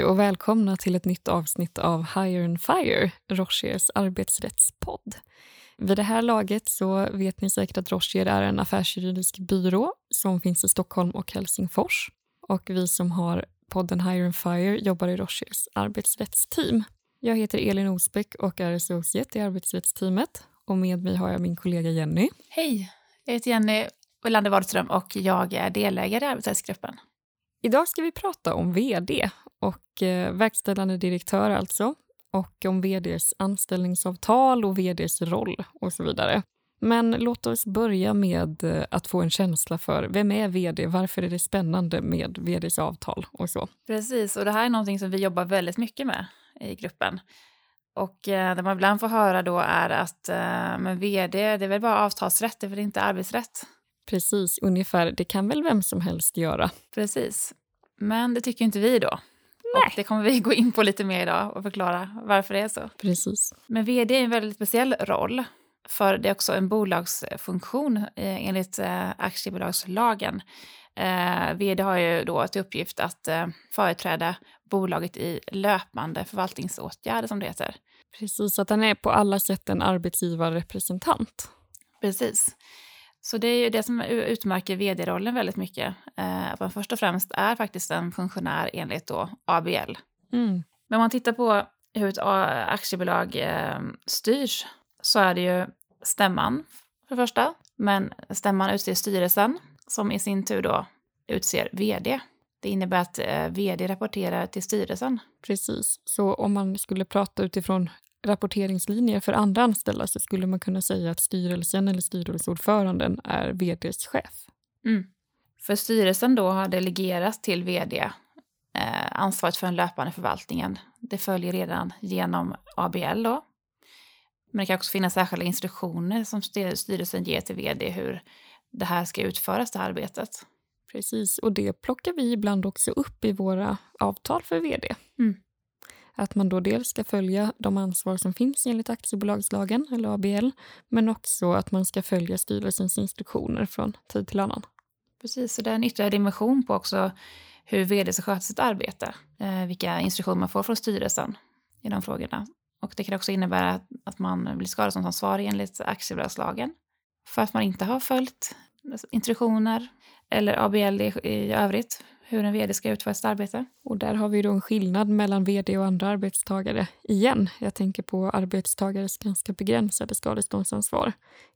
Hej och välkomna till ett nytt avsnitt av Hire and Fire, Rochers arbetsrättspodd. Vid det här laget så vet ni säkert att Rocher är en affärsjuridisk byrå som finns i Stockholm och Helsingfors. Och vi som har podden Hire and Fire jobbar i Rochers arbetsrättsteam. Jag heter Elin Osbeck och är associate i arbetsrättsteamet. Och med mig har jag min kollega Jenny. Hej, jag heter Jenny Olander Wadström och jag är delägare i arbetsrättsgruppen. Idag ska vi prata om vd och eh, verkställande direktör alltså och om vds anställningsavtal och vds roll och så vidare. Men låt oss börja med eh, att få en känsla för vem är vd? Varför är det spännande med vds avtal och så? Precis, och det här är någonting som vi jobbar väldigt mycket med i gruppen. Och eh, det man ibland får höra då är att eh, men vd, det är väl bara avtalsrätt, det är väl inte arbetsrätt? Precis, ungefär. Det kan väl vem som helst göra. Precis. Men det tycker inte vi då. Nej. Och det kommer vi gå in på lite mer idag och förklara varför det är så. Precis. Men vd är en väldigt speciell roll. För det är också en bolagsfunktion eh, enligt eh, aktiebolagslagen. Eh, vd har ju då till uppgift att eh, företräda bolaget i löpande förvaltningsåtgärder som det heter. Precis, att han är på alla sätt en arbetsgivarrepresentant. Precis. Så det är ju det som utmärker vd-rollen väldigt mycket. Eh, att man först och främst är faktiskt en funktionär enligt då ABL. Mm. Men om man tittar på hur ett aktiebolag eh, styrs så är det ju stämman för det första. Men stämman utser styrelsen som i sin tur då utser vd. Det innebär att eh, vd rapporterar till styrelsen. Precis, så om man skulle prata utifrån rapporteringslinjer för andra anställda så skulle man kunna säga att styrelsen eller styrelseordföranden är vds chef. Mm. För styrelsen då har delegerat till vd eh, ansvaret för den löpande förvaltningen. Det följer redan genom ABL då. Men det kan också finnas särskilda instruktioner som styrelsen ger till vd hur det här ska utföras, det här arbetet. Precis, och det plockar vi ibland också upp i våra avtal för vd. Mm. Att man då dels ska följa de ansvar som finns enligt aktiebolagslagen eller ABL men också att man ska följa styrelsens instruktioner från tid till annan. Precis, och det är en ytterligare dimension på också hur vd ska sköta sitt arbete. Eh, vilka instruktioner man får från styrelsen i de frågorna. Och det kan också innebära att man blir skadeståndsansvarig enligt aktiebolagslagen för att man inte har följt instruktioner eller ABL i övrigt hur en vd ska utföra sitt arbete. Och där har vi då en skillnad mellan vd och andra arbetstagare igen. Jag tänker på arbetstagares ganska begränsade skadeståndsansvar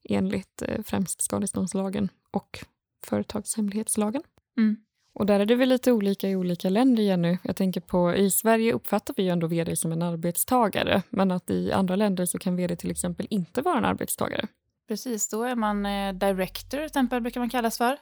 enligt eh, främst skadeståndslagen och företagshemlighetslagen. Mm. Och där är det väl lite olika i olika länder, Jenny. Jag tänker på, i Sverige uppfattar vi ju ändå vd som en arbetstagare, men att i andra länder så kan vd till exempel inte vara en arbetstagare. Precis, då är man eh, director, till exempel, brukar man kallas för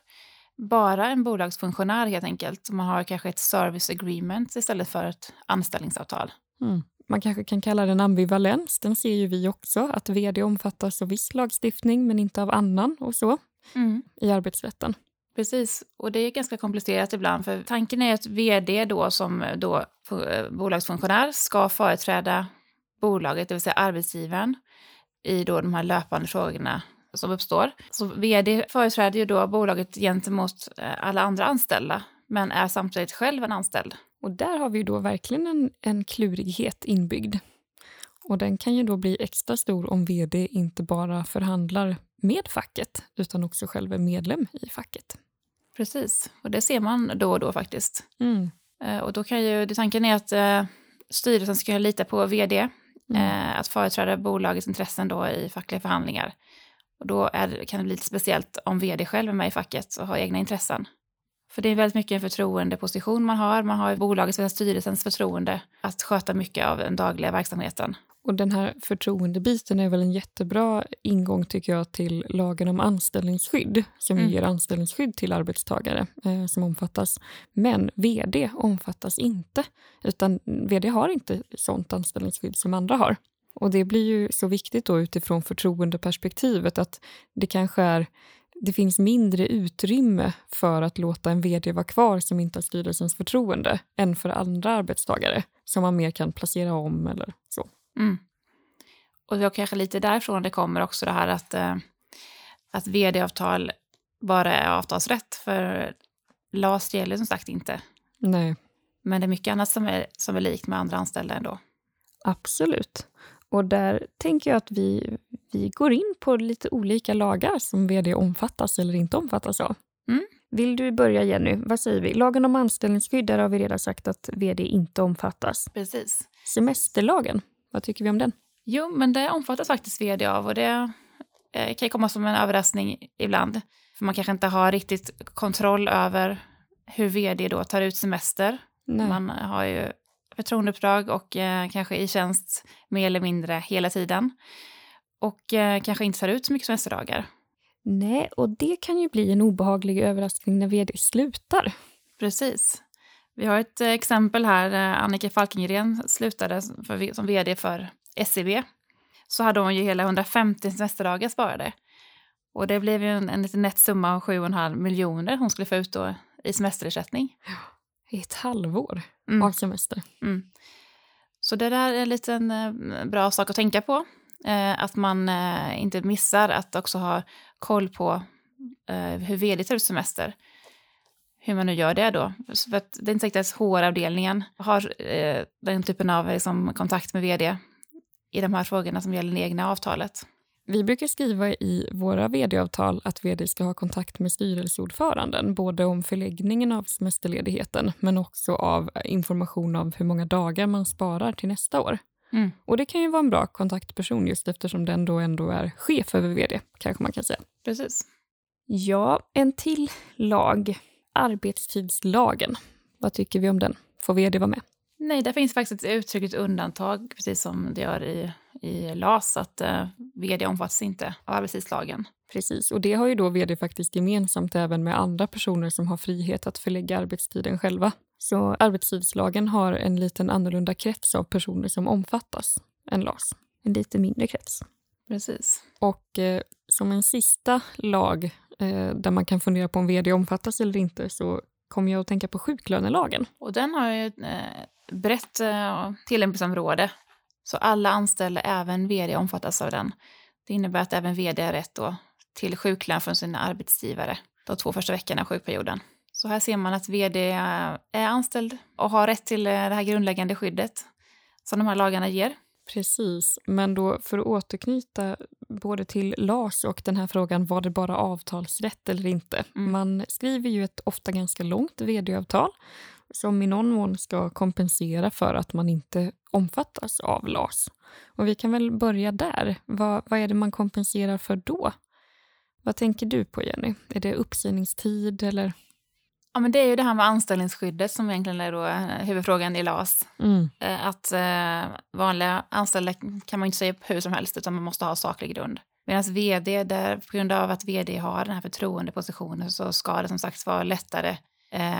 bara en bolagsfunktionär helt enkelt. Man har kanske ett service agreement istället för ett anställningsavtal. Mm. Man kanske kan kalla den ambivalens. Den ser ju vi också, att vd omfattas av viss lagstiftning men inte av annan och så mm. i arbetsrätten. Precis, och det är ganska komplicerat ibland för tanken är att vd då som då eh, bolagsfunktionär ska företräda bolaget, det vill säga arbetsgivaren, i då de här löpande frågorna som uppstår. Så vd företräder ju då bolaget gentemot eh, alla andra anställda men är samtidigt själv en anställd. Och där har vi då verkligen en, en klurighet inbyggd. Och den kan ju då bli extra stor om vd inte bara förhandlar med facket utan också själv är medlem i facket. Precis, och det ser man då och då faktiskt. Mm. Eh, och då kan ju, tanken är att eh, styrelsen ska lita på vd, mm. eh, att företräda bolagets intressen då i fackliga förhandlingar. Och då är, kan det bli lite speciellt om vd själv är med i facket och har egna intressen. För det är väldigt mycket en förtroendeposition man har. Man har bolagets, styrelsens förtroende att sköta mycket av den dagliga verksamheten. Och den här förtroendebiten är väl en jättebra ingång tycker jag till lagen om anställningsskydd som mm. ger anställningsskydd till arbetstagare eh, som omfattas. Men vd omfattas inte, utan vd har inte sånt anställningsskydd som andra har. Och det blir ju så viktigt då utifrån förtroendeperspektivet att det kanske är det finns mindre utrymme för att låta en vd vara kvar som inte har styrelsens förtroende än för andra arbetstagare som man mer kan placera om eller så. Mm. Och det är kanske lite därifrån det kommer också det här att, eh, att vd-avtal bara är avtalsrätt för LAS gäller som sagt inte. Nej. Men det är mycket annat som är, som är likt med andra anställda ändå. Absolut. Och där tänker jag att vi, vi går in på lite olika lagar som vd omfattas eller inte omfattas av. Mm. Vill du börja Jenny? Vad säger vi? Lagen om anställningsskydd, där har vi redan sagt att vd inte omfattas. Precis. Semesterlagen, vad tycker vi om den? Jo, men det omfattas faktiskt vd av och det eh, kan komma som en överraskning ibland. För man kanske inte har riktigt kontroll över hur vd då tar ut semester. Nej. Man har ju förtroendeuppdrag och eh, kanske i tjänst mer eller mindre hela tiden. Och eh, kanske inte tar ut så mycket semesterdagar. Nej, och det kan ju bli en obehaglig överraskning när vd slutar. Precis. Vi har ett exempel här. Annika Falkengren slutade för, som vd för SEB. Så hade hon ju hela 150 semesterdagar sparade. Och det blev ju en, en liten nätt summa av 7,5 miljoner hon skulle få ut då i semesterersättning. I ett halvår mm. av semester. Mm. Så det där är en liten eh, bra sak att tänka på. Eh, att man eh, inte missar att också ha koll på eh, hur vd tar ut semester. Hur man nu gör det då. För att det är inte säkert att HR-avdelningen har den typen av liksom, kontakt med vd i de här frågorna som gäller det egna avtalet. Vi brukar skriva i våra vd-avtal att vd ska ha kontakt med styrelseordföranden både om förläggningen av semesterledigheten men också av information om hur många dagar man sparar till nästa år. Mm. Och Det kan ju vara en bra kontaktperson just eftersom den då ändå är chef över vd, kanske man kan säga. Precis. Ja, en till lag. Arbetstidslagen. Vad tycker vi om den? Får vd vara med? Nej, där finns faktiskt ett uttryckligt undantag, precis som det gör i, i LAS, att eh, vd omfattas inte av arbetstidslagen. Precis, och det har ju då vd faktiskt gemensamt även med andra personer som har frihet att förlägga arbetstiden själva. Så arbetstidslagen har en liten annorlunda krets av personer som omfattas än LAS. En lite mindre krets. Precis. Och eh, som en sista lag eh, där man kan fundera på om vd omfattas eller inte så kommer jag att tänka på sjuklönelagen. Och den har ju ett eh, brett eh, tillämpningsområde. Så alla anställda, även vd, omfattas av den. Det innebär att även vd har rätt då till sjuklön från sina arbetsgivare de två första veckorna av sjukperioden. Så här ser man att vd är anställd och har rätt till eh, det här grundläggande skyddet som de här lagarna ger. Precis, men då för att återknyta både till LAS och den här frågan, var det bara avtalsrätt eller inte? Mm. Man skriver ju ett ofta ganska långt vd-avtal som i någon mån ska kompensera för att man inte omfattas av LAS. Och vi kan väl börja där. Vad, vad är det man kompenserar för då? Vad tänker du på, Jenny? Är det uppsägningstid eller? Ja, men det är ju det här med anställningsskyddet som egentligen är då eh, huvudfrågan i LAS. Mm. Eh, att eh, vanliga anställda kan man inte säga upp hur som helst utan man måste ha saklig grund. Medan vd, där, på grund av att vd har den här förtroendepositionen så ska det som sagt vara lättare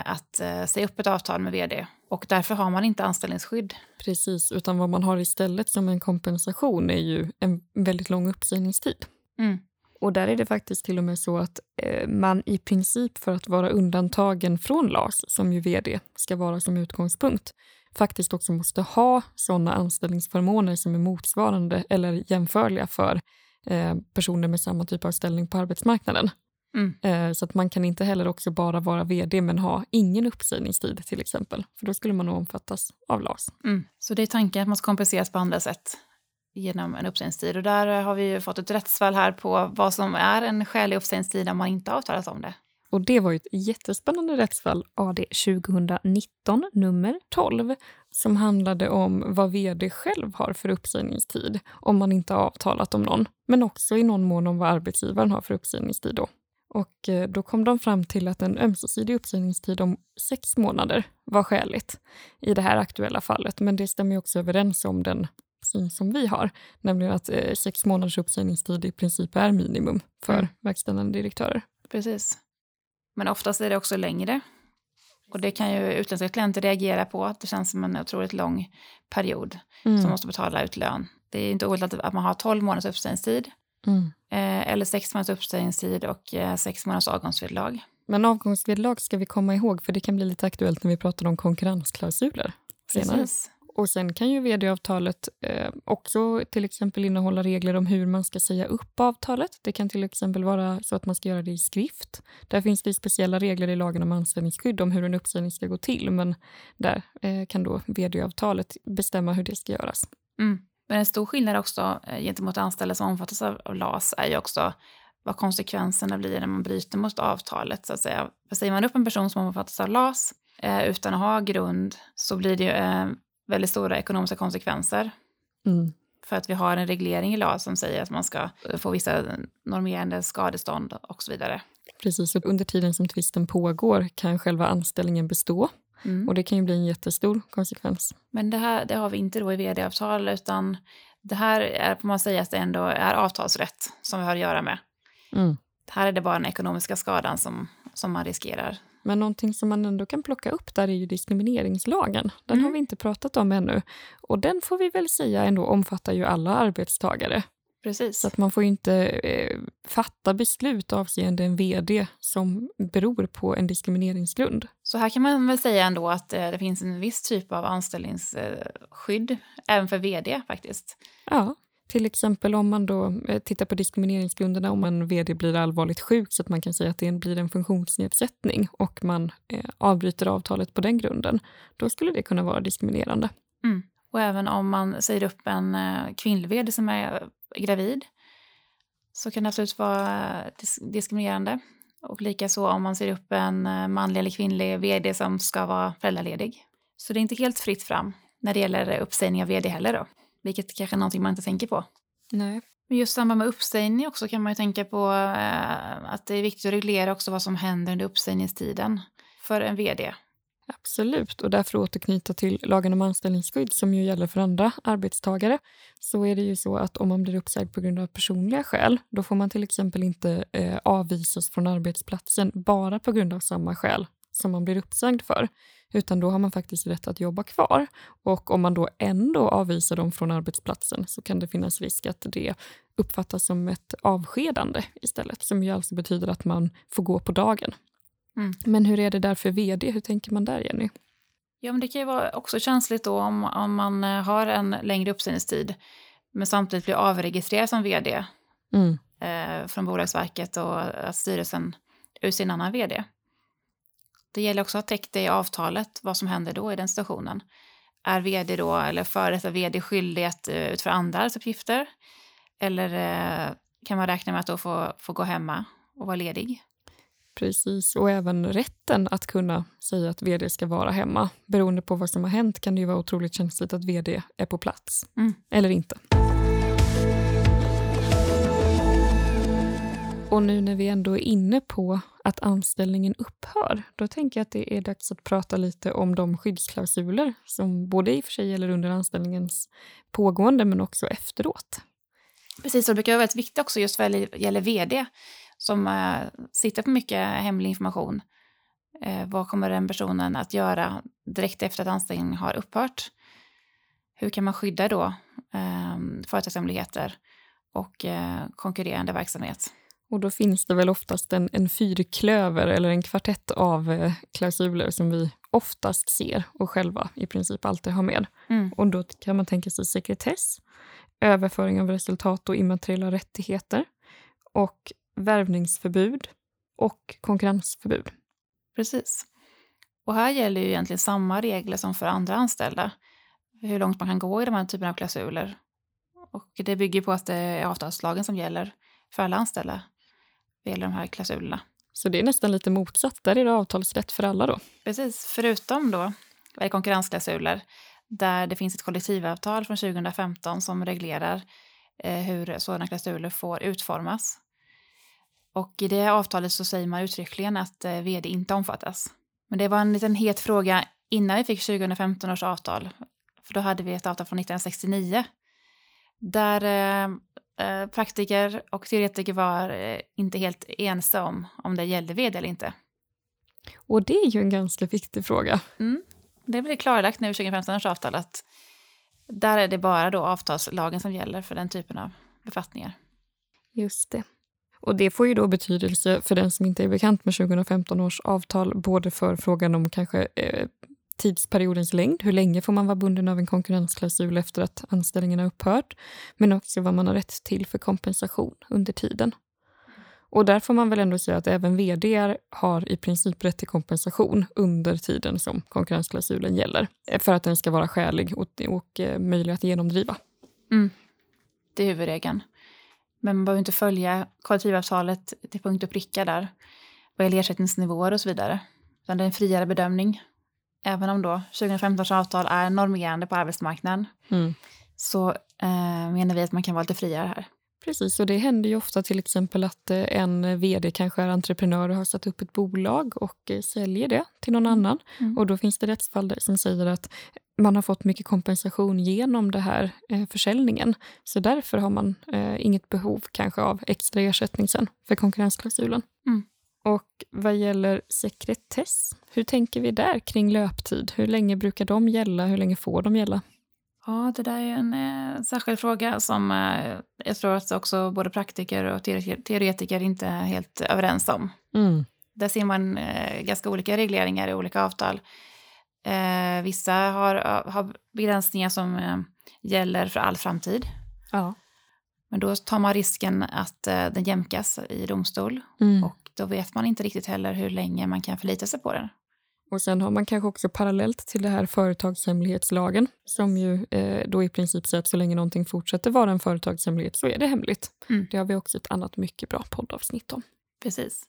att eh, säga upp ett avtal med vd. Och därför har man inte anställningsskydd. Precis, utan vad man har istället som en kompensation är ju en väldigt lång uppsägningstid. Mm. Och där är det faktiskt till och med så att eh, man i princip för att vara undantagen från LAS, som ju vd ska vara som utgångspunkt, faktiskt också måste ha sådana anställningsförmåner som är motsvarande eller jämförliga för eh, personer med samma typ av ställning på arbetsmarknaden. Mm. Eh, så att man kan inte heller också bara vara vd men ha ingen uppsägningstid till exempel. För då skulle man nog omfattas av LAS. Mm. Så det är tanken att man ska kompenseras på andra sätt? genom en uppsägningstid. Och där har vi fått ett rättsfall här på vad som är en skälig uppsägningstid om man inte avtalat om det. Och det var ett jättespännande rättsfall, AD 2019, nummer 12, som handlade om vad vd själv har för uppsägningstid om man inte har avtalat om någon, men också i någon mån om vad arbetsgivaren har för uppsägningstid. Då. Och eh, då kom de fram till att en ömsesidig uppsägningstid om sex månader var skäligt i det här aktuella fallet, men det stämmer också överens om den syn som vi har, nämligen att eh, sex månaders uppsägningstid i princip är minimum för mm. verkställande direktörer. Precis. Men oftast är det också längre. Och det kan ju utländska klienter reagera på, att det känns som en otroligt lång period mm. som måste betala ut lön. Det är inte ovanligt att man har 12 månaders uppsägningstid mm. eh, eller sex månaders uppsägningstid och eh, sex månaders avgångsvederlag. Men avgångsvederlag ska vi komma ihåg, för det kan bli lite aktuellt när vi pratar om konkurrensklausuler senare. Precis. Och sen kan ju vd-avtalet eh, också till exempel innehålla regler om hur man ska säga upp avtalet. Det kan till exempel vara så att man ska göra det i skrift. Där finns det speciella regler i lagen om anställningsskydd om hur en uppsägning ska gå till, men där eh, kan då vd-avtalet bestämma hur det ska göras. Mm. Men en stor skillnad också eh, gentemot anställda som omfattas av LAS är ju också vad konsekvenserna blir när man bryter mot avtalet. Så att säga. Säger man upp en person som omfattas av LAS eh, utan att ha grund så blir det ju eh, väldigt stora ekonomiska konsekvenser. Mm. För att vi har en reglering i LAS som säger att man ska få vissa normerande skadestånd och så vidare. Precis, och under tiden som tvisten pågår kan själva anställningen bestå. Mm. Och det kan ju bli en jättestor konsekvens. Men det här det har vi inte då i vd-avtal utan det här är, får man säga att det ändå är avtalsrätt som vi har att göra med. Mm. Här är det bara den ekonomiska skadan som, som man riskerar. Men någonting som man ändå kan plocka upp där är ju diskrimineringslagen. Den mm. har vi inte pratat om ännu. Och den får vi väl säga ändå omfattar ju alla arbetstagare. Precis. Så att man får inte eh, fatta beslut avseende en vd som beror på en diskrimineringsgrund. Så här kan man väl säga ändå att eh, det finns en viss typ av anställningsskydd även för vd faktiskt. Ja. Till exempel om man då eh, tittar på diskrimineringsgrunderna om en vd blir allvarligt sjuk så att man kan säga att det blir en funktionsnedsättning och man eh, avbryter avtalet på den grunden. Då skulle det kunna vara diskriminerande. Mm. Och även om man säger upp en kvinnlig vd som är gravid så kan det absolut vara dis diskriminerande. Och likaså om man ser upp en manlig eller kvinnlig vd som ska vara föräldraledig. Så det är inte helt fritt fram när det gäller uppsägning av vd heller då. Vilket kanske är någonting man inte tänker på. Nej. Men just samband med uppsägning också kan man ju tänka på eh, att det är viktigt att reglera också vad som händer under uppsägningstiden för en vd. Absolut, och därför återknyta till lagen om anställningsskydd som ju gäller för andra arbetstagare, så är det ju så att om man blir uppsagd på grund av personliga skäl, då får man till exempel inte eh, avvisas från arbetsplatsen bara på grund av samma skäl som man blir uppsagd för, utan då har man faktiskt rätt att jobba kvar. Och om man då ändå avvisar dem från arbetsplatsen så kan det finnas risk att det uppfattas som ett avskedande istället, som ju alltså betyder att man får gå på dagen. Mm. Men hur är det där för vd? Hur tänker man där, Jenny? Ja, men det kan ju vara också känsligt då om, om man eh, har en längre uppsägningstid men samtidigt blir avregistrerad som vd mm. eh, från Bolagsverket och att styrelsen utser en annan vd. Det gäller också att täcka det i avtalet, vad som händer då i den situationen. Är vd då, eller före detta vd skyldig att uh, utföra andra arbetsuppgifter? Eller uh, kan man räkna med att då få, få gå hemma och vara ledig? Precis, och även rätten att kunna säga att vd ska vara hemma. Beroende på vad som har hänt kan det ju vara otroligt känsligt att vd är på plats, mm. eller inte. Och nu när vi ändå är inne på att anställningen upphör, då tänker jag att det är dags att prata lite om de skyddsklausuler som både i och för sig gäller under anställningens pågående men också efteråt. Precis, och det brukar vara väldigt viktigt också just vad gäller vd som äh, sitter på mycket hemlig information. Äh, vad kommer den personen att göra direkt efter att anställningen har upphört? Hur kan man skydda då äh, företagshemligheter och konkurrerande verksamhet? Och då finns det väl oftast en, en fyrklöver eller en kvartett av eh, klausuler som vi oftast ser och själva i princip alltid har med. Mm. Och då kan man tänka sig sekretess, överföring av resultat och immateriella rättigheter och värvningsförbud och konkurrensförbud. Precis. Och här gäller ju egentligen samma regler som för andra anställda. Hur långt man kan gå i de här typerna av klausuler. Och det bygger på att det är avtalslagen som gäller för alla anställda vad gäller de här klausulerna. Så det är nästan lite motsatt, där är det avtalsrätt för alla då? Precis, förutom då konkurrensklausuler där det finns ett kollektivavtal från 2015 som reglerar eh, hur sådana klausuler får utformas. Och i det avtalet så säger man uttryckligen att eh, vd inte omfattas. Men det var en liten het fråga innan vi fick 2015 års avtal. För då hade vi ett avtal från 1969 där eh, Eh, praktiker och teoretiker var eh, inte helt ense om om det gällde vd eller inte. Och det är ju en ganska viktig fråga. Mm. Det blir klarlagt nu i 2015 års avtal att där är det bara då avtalslagen som gäller för den typen av befattningar. Just det. Och det får ju då betydelse för den som inte är bekant med 2015 års avtal, både för frågan om kanske eh, tidsperiodens längd, hur länge får man vara bunden av en konkurrensklausul efter att anställningen har upphört, men också vad man har rätt till för kompensation under tiden. Och där får man väl ändå säga att även vd har i princip rätt till kompensation under tiden som konkurrensklausulen gäller, eh, för att den ska vara skälig och, och eh, möjlig att genomdriva. Mm. Det är huvudregeln. Men man behöver inte följa kollektivavtalet till punkt och pricka där vad gäller ersättningsnivåer och så vidare. Utan det är en friare bedömning. Även om då 2015 års avtal är normerande på arbetsmarknaden mm. så eh, menar vi att man kan vara lite friare här. Precis, och det händer ju ofta till exempel att eh, en vd kanske är entreprenör och har satt upp ett bolag och eh, säljer det till någon mm. annan. Mm. Och då finns det rättsfall som säger att man har fått mycket kompensation genom det här eh, försäljningen. Så därför har man eh, inget behov kanske av extra ersättning sen för konkurrensklausulen. Mm. Och vad gäller sekretess, hur tänker vi där kring löptid? Hur länge brukar de gälla? Hur länge får de gälla? Ja, det där är en eh, särskild fråga som eh, jag tror att också både praktiker och teoretiker inte är helt överens om. Mm. Där ser man eh, ganska olika regleringar i olika avtal. Eh, vissa har, har begränsningar som eh, gäller för all framtid. Ja. Men då tar man risken att eh, den jämkas i domstol. Mm. Och då vet man inte riktigt heller hur länge man kan förlita sig på den. Och sen har man kanske också parallellt till det här företagshemlighetslagen som ju eh, då i princip säger att så länge någonting fortsätter vara en företagshemlighet så är det hemligt. Mm. Det har vi också ett annat mycket bra poddavsnitt om. Precis.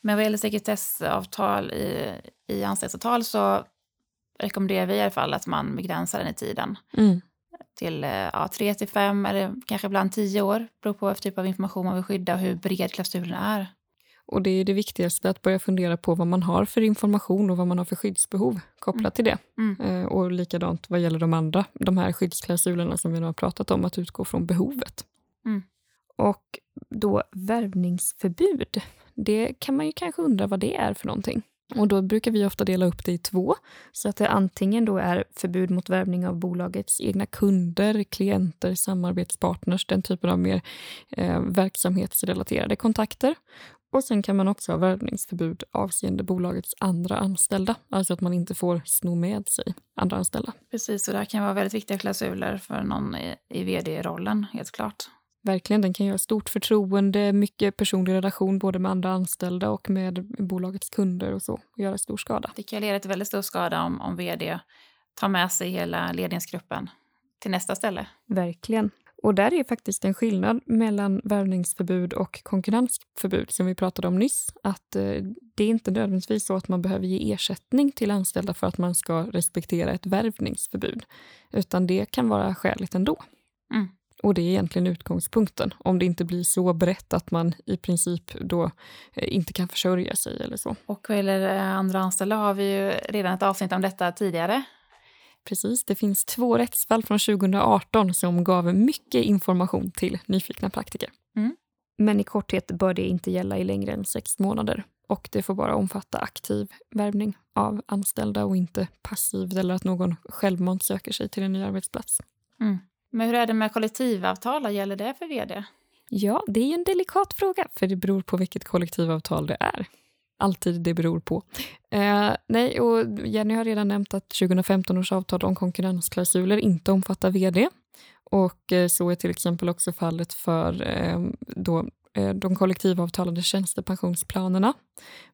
Men vad gäller sekretessavtal i, i anställningsavtal så rekommenderar vi i alla fall att man begränsar den i tiden. Mm. Till eh, ja, tre till fem eller kanske ibland tio år. Beror på vilken typ av information man vill skydda och hur bred klausulen är. Och det är det viktigaste, att börja fundera på vad man har för information och vad man har för skyddsbehov kopplat mm. till det. Mm. Eh, och likadant vad gäller de andra, de här skyddsklausulerna som vi nu har pratat om, att utgå från behovet. Mm. Och då värvningsförbud, det kan man ju kanske undra vad det är för någonting. Och då brukar vi ofta dela upp det i två. Så att det antingen då är förbud mot värvning av bolagets egna kunder, klienter, samarbetspartners, den typen av mer eh, verksamhetsrelaterade kontakter. Och sen kan man också ha värvningsförbud avseende bolagets andra anställda. Alltså att man inte får sno med sig andra anställda. Precis, och det här kan vara väldigt viktiga klausuler för någon i, i vd-rollen, helt klart. Verkligen, den kan göra stort förtroende, mycket personlig relation både med andra anställda och med bolagets kunder och så, och göra stor skada. Det kan leda till väldigt stor skada om, om vd tar med sig hela ledningsgruppen till nästa ställe. Verkligen. Och där är faktiskt en skillnad mellan värvningsförbud och konkurrensförbud som vi pratade om nyss. Att eh, det är inte nödvändigtvis så att man behöver ge ersättning till anställda för att man ska respektera ett värvningsförbud. Utan det kan vara skäligt ändå. Mm. Och det är egentligen utgångspunkten, om det inte blir så brett att man i princip då eh, inte kan försörja sig eller så. Och vad gäller eh, andra anställda har vi ju redan ett avsnitt om detta tidigare. Precis, det finns två rättsfall från 2018 som gav mycket information till nyfikna praktiker. Mm. Men i korthet bör det inte gälla i längre än sex månader och det får bara omfatta aktiv värvning av anställda och inte passiv eller att någon självmant söker sig till en ny arbetsplats. Mm. Men hur är det med kollektivavtal? Gäller det för vd? Ja, det är en delikat fråga, för det beror på vilket kollektivavtal det är. Alltid det beror på. Eh, nej, och Jenny har redan nämnt att 2015 års avtal om konkurrensklausuler inte omfattar vd. Och eh, så är till exempel också fallet för eh, då, eh, de kollektivavtalade tjänstepensionsplanerna.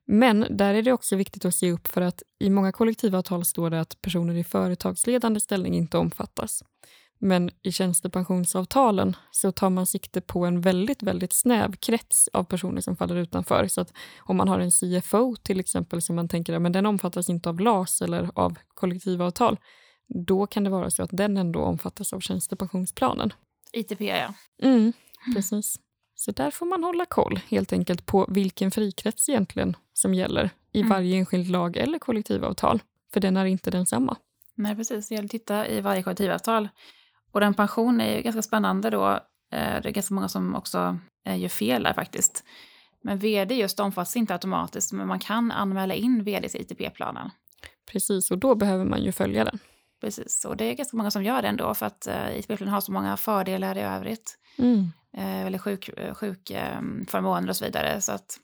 Men där är det också viktigt att se upp för att i många kollektivavtal står det att personer i företagsledande ställning inte omfattas. Men i tjänstepensionsavtalen så tar man sikte på en väldigt, väldigt snäv krets av personer som faller utanför. Så att om man har en CFO till exempel som man tänker att den omfattas inte av LAS eller av kollektivavtal, då kan det vara så att den ändå omfattas av tjänstepensionsplanen. ITP, ja. Mm, precis. Så där får man hålla koll helt enkelt på vilken frikrets egentligen som gäller i mm. varje enskild lag eller kollektivavtal, för den är inte densamma. Nej, precis. Det gäller att titta i varje kollektivavtal. Och den pension är ju ganska spännande då. Eh, det är ganska många som också eh, gör fel där faktiskt. Men vd just omfattas inte automatiskt, men man kan anmäla in vds ITP-planen. Precis, och då behöver man ju följa den. Precis, och det är ganska många som gör det ändå för att uh, ITP-planen har så många fördelar i övrigt. Mm. Eller sjukförmåner sjuk, um, och så vidare. Så att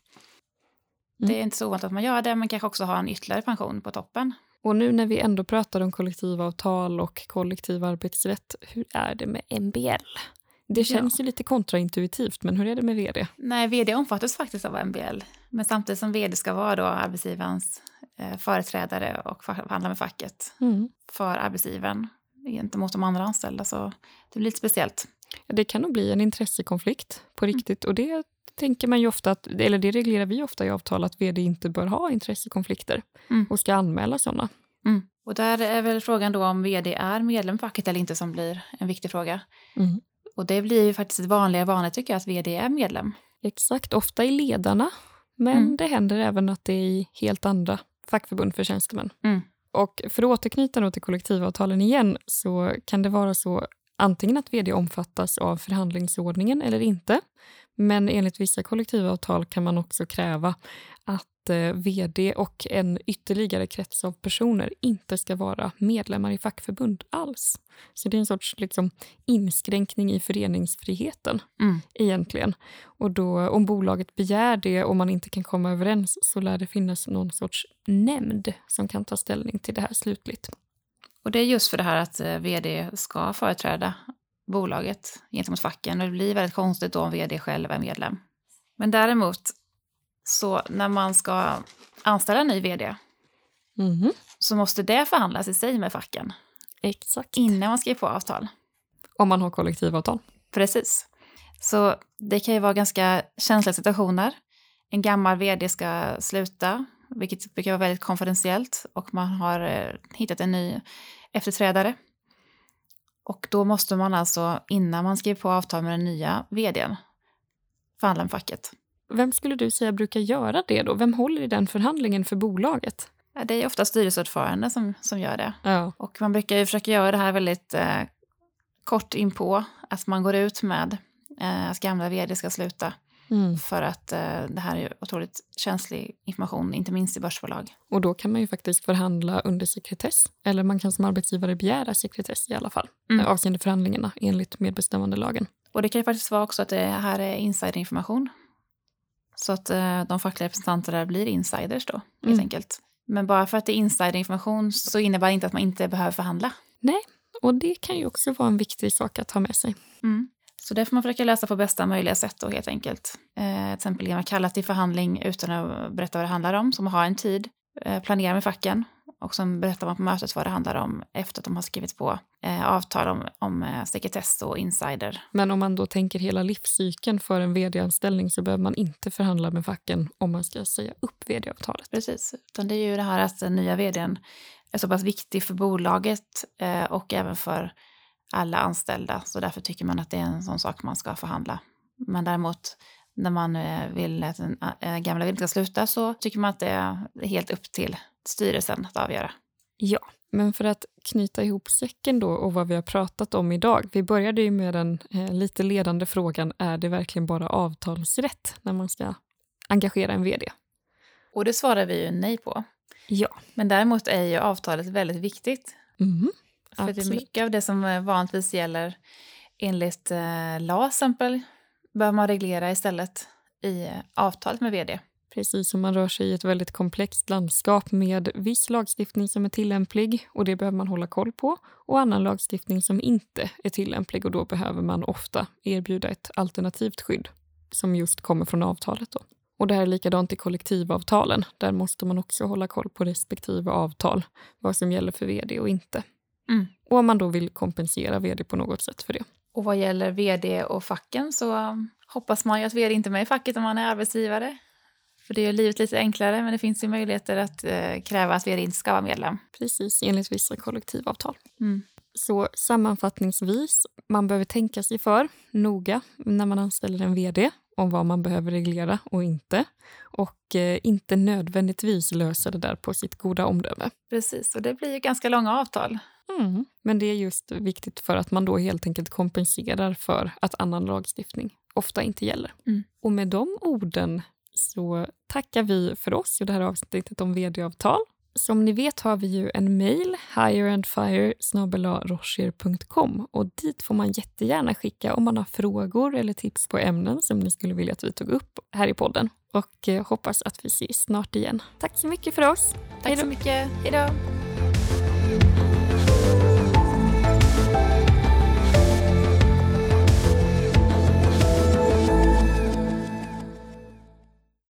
mm. det är inte så ovanligt att man gör det, men kanske också har en ytterligare pension på toppen. Och nu när vi ändå pratar om kollektivavtal och kollektiv arbetsrätt, hur är det med MBL? Det känns ja. ju lite kontraintuitivt, men hur är det med vd? Nej, vd omfattas faktiskt av MBL. Men samtidigt som vd ska vara då arbetsgivarens eh, företrädare och förhandla med facket mm. för arbetsgivaren gentemot de andra anställda. Så det blir lite speciellt. Det kan nog bli en intressekonflikt på mm. riktigt. Och det tänker man ju ofta, att, eller det reglerar vi ofta i avtal, att vd inte bör ha intressekonflikter mm. och ska anmäla sådana. Mm. Och där är väl frågan då om vd är medlem i facket eller inte som blir en viktig fråga. Mm. Och det blir ju faktiskt ett vanligare vana tycker jag att vd är medlem. Exakt, ofta i ledarna. Men mm. det händer även att det är i helt andra fackförbund för tjänstemän. Mm. Och för att återknyta till kollektivavtalen igen så kan det vara så antingen att vd omfattas av förhandlingsordningen eller inte. Men enligt vissa kollektivavtal kan man också kräva att eh, vd och en ytterligare krets av personer inte ska vara medlemmar i fackförbund alls. Så det är en sorts liksom, inskränkning i föreningsfriheten mm. egentligen. Och då, om bolaget begär det och man inte kan komma överens så lär det finnas någon sorts nämnd som kan ta ställning till det här slutligt. Och det är just för det här att eh, vd ska företräda bolaget gentemot facken. Och det blir väldigt konstigt då om vd själv är medlem. Men däremot, så när man ska anställa en ny vd mm. så måste det förhandlas i sig med facken. Exakt. Innan man skriver på avtal. Om man har kollektivavtal. Precis. Så det kan ju vara ganska känsliga situationer. En gammal vd ska sluta, vilket brukar vara väldigt konfidentiellt och man har eh, hittat en ny efterträdare. Och då måste man alltså, innan man skriver på avtal med den nya vdn, förhandla med facket. Vem skulle du säga brukar göra det då? Vem håller i den förhandlingen för bolaget? Det är ofta styrelseordförande som, som gör det. Ja. Och man brukar ju försöka göra det här väldigt eh, kort inpå, att man går ut med eh, att gamla vd ska sluta. Mm. För att eh, det här är otroligt känslig information, inte minst i börsbolag. Och då kan man ju faktiskt förhandla under sekretess. Eller man kan som arbetsgivare begära sekretess i alla fall. Mm. Avseende förhandlingarna enligt medbestämmandelagen. Och det kan ju faktiskt vara också att det här är insiderinformation. Så att eh, de fackliga representanterna blir insiders då, helt mm. enkelt. Men bara för att det är insiderinformation så innebär det inte att man inte behöver förhandla. Nej, och det kan ju också vara en viktig sak att ha med sig. Mm. Så det får man försöka lösa på bästa möjliga sätt då helt enkelt. Eh, till exempel genom att kalla till förhandling utan att berätta vad det handlar om, som har en tid, eh, planera med facken och sen berättar man på mötet vad det handlar om efter att de har skrivit på eh, avtal om, om eh, sekretess och insider. Men om man då tänker hela livscykeln för en vd-anställning så behöver man inte förhandla med facken om man ska säga upp vd-avtalet. Precis, utan det är ju det här att den nya vdn är så pass viktig för bolaget eh, och även för alla anställda. Så därför tycker man att det är en sån sak man ska förhandla. Men däremot när man eh, vill att den äh, gamla vill ska sluta så tycker man att det är helt upp till styrelsen att avgöra. Ja, men för att knyta ihop säcken då och vad vi har pratat om idag. Vi började ju med den eh, lite ledande frågan, är det verkligen bara avtalsrätt när man ska engagera en vd? Och det svarar vi ju nej på. Ja. Men däremot är ju avtalet väldigt viktigt. Mm. För Absolut. det är mycket av det som eh, vanligtvis gäller enligt eh, LAS exempel behöver man reglera istället i eh, avtalet med vd. Precis som man rör sig i ett väldigt komplext landskap med viss lagstiftning som är tillämplig och det behöver man hålla koll på och annan lagstiftning som inte är tillämplig och då behöver man ofta erbjuda ett alternativt skydd som just kommer från avtalet. Då. Och det här är likadant i kollektivavtalen. Där måste man också hålla koll på respektive avtal, vad som gäller för vd och inte. Mm. Och om man då vill kompensera vd på något sätt för det. Och vad gäller vd och facken så hoppas man ju att vd inte är med i facket om man är arbetsgivare. För det gör livet lite enklare, men det finns ju möjligheter att eh, kräva att vd inte ska vara medlem. Precis, enligt vissa kollektivavtal. Mm. Så sammanfattningsvis, man behöver tänka sig för noga när man anställer en vd om vad man behöver reglera och inte. Och eh, inte nödvändigtvis lösa det där på sitt goda omdöme. Precis, och det blir ju ganska långa avtal. Mm. Men det är just viktigt för att man då helt enkelt kompenserar för att annan lagstiftning ofta inte gäller. Mm. Och med de orden så tackar vi för oss i det här avsnittet om vd-avtal. Som ni vet har vi ju en mejl, higherandfire och dit får man jättegärna skicka om man har frågor eller tips på ämnen som ni skulle vilja att vi tog upp här i podden. Och eh, hoppas att vi ses snart igen. Tack så mycket för oss. Tack Hejdå. så mycket. Hej då.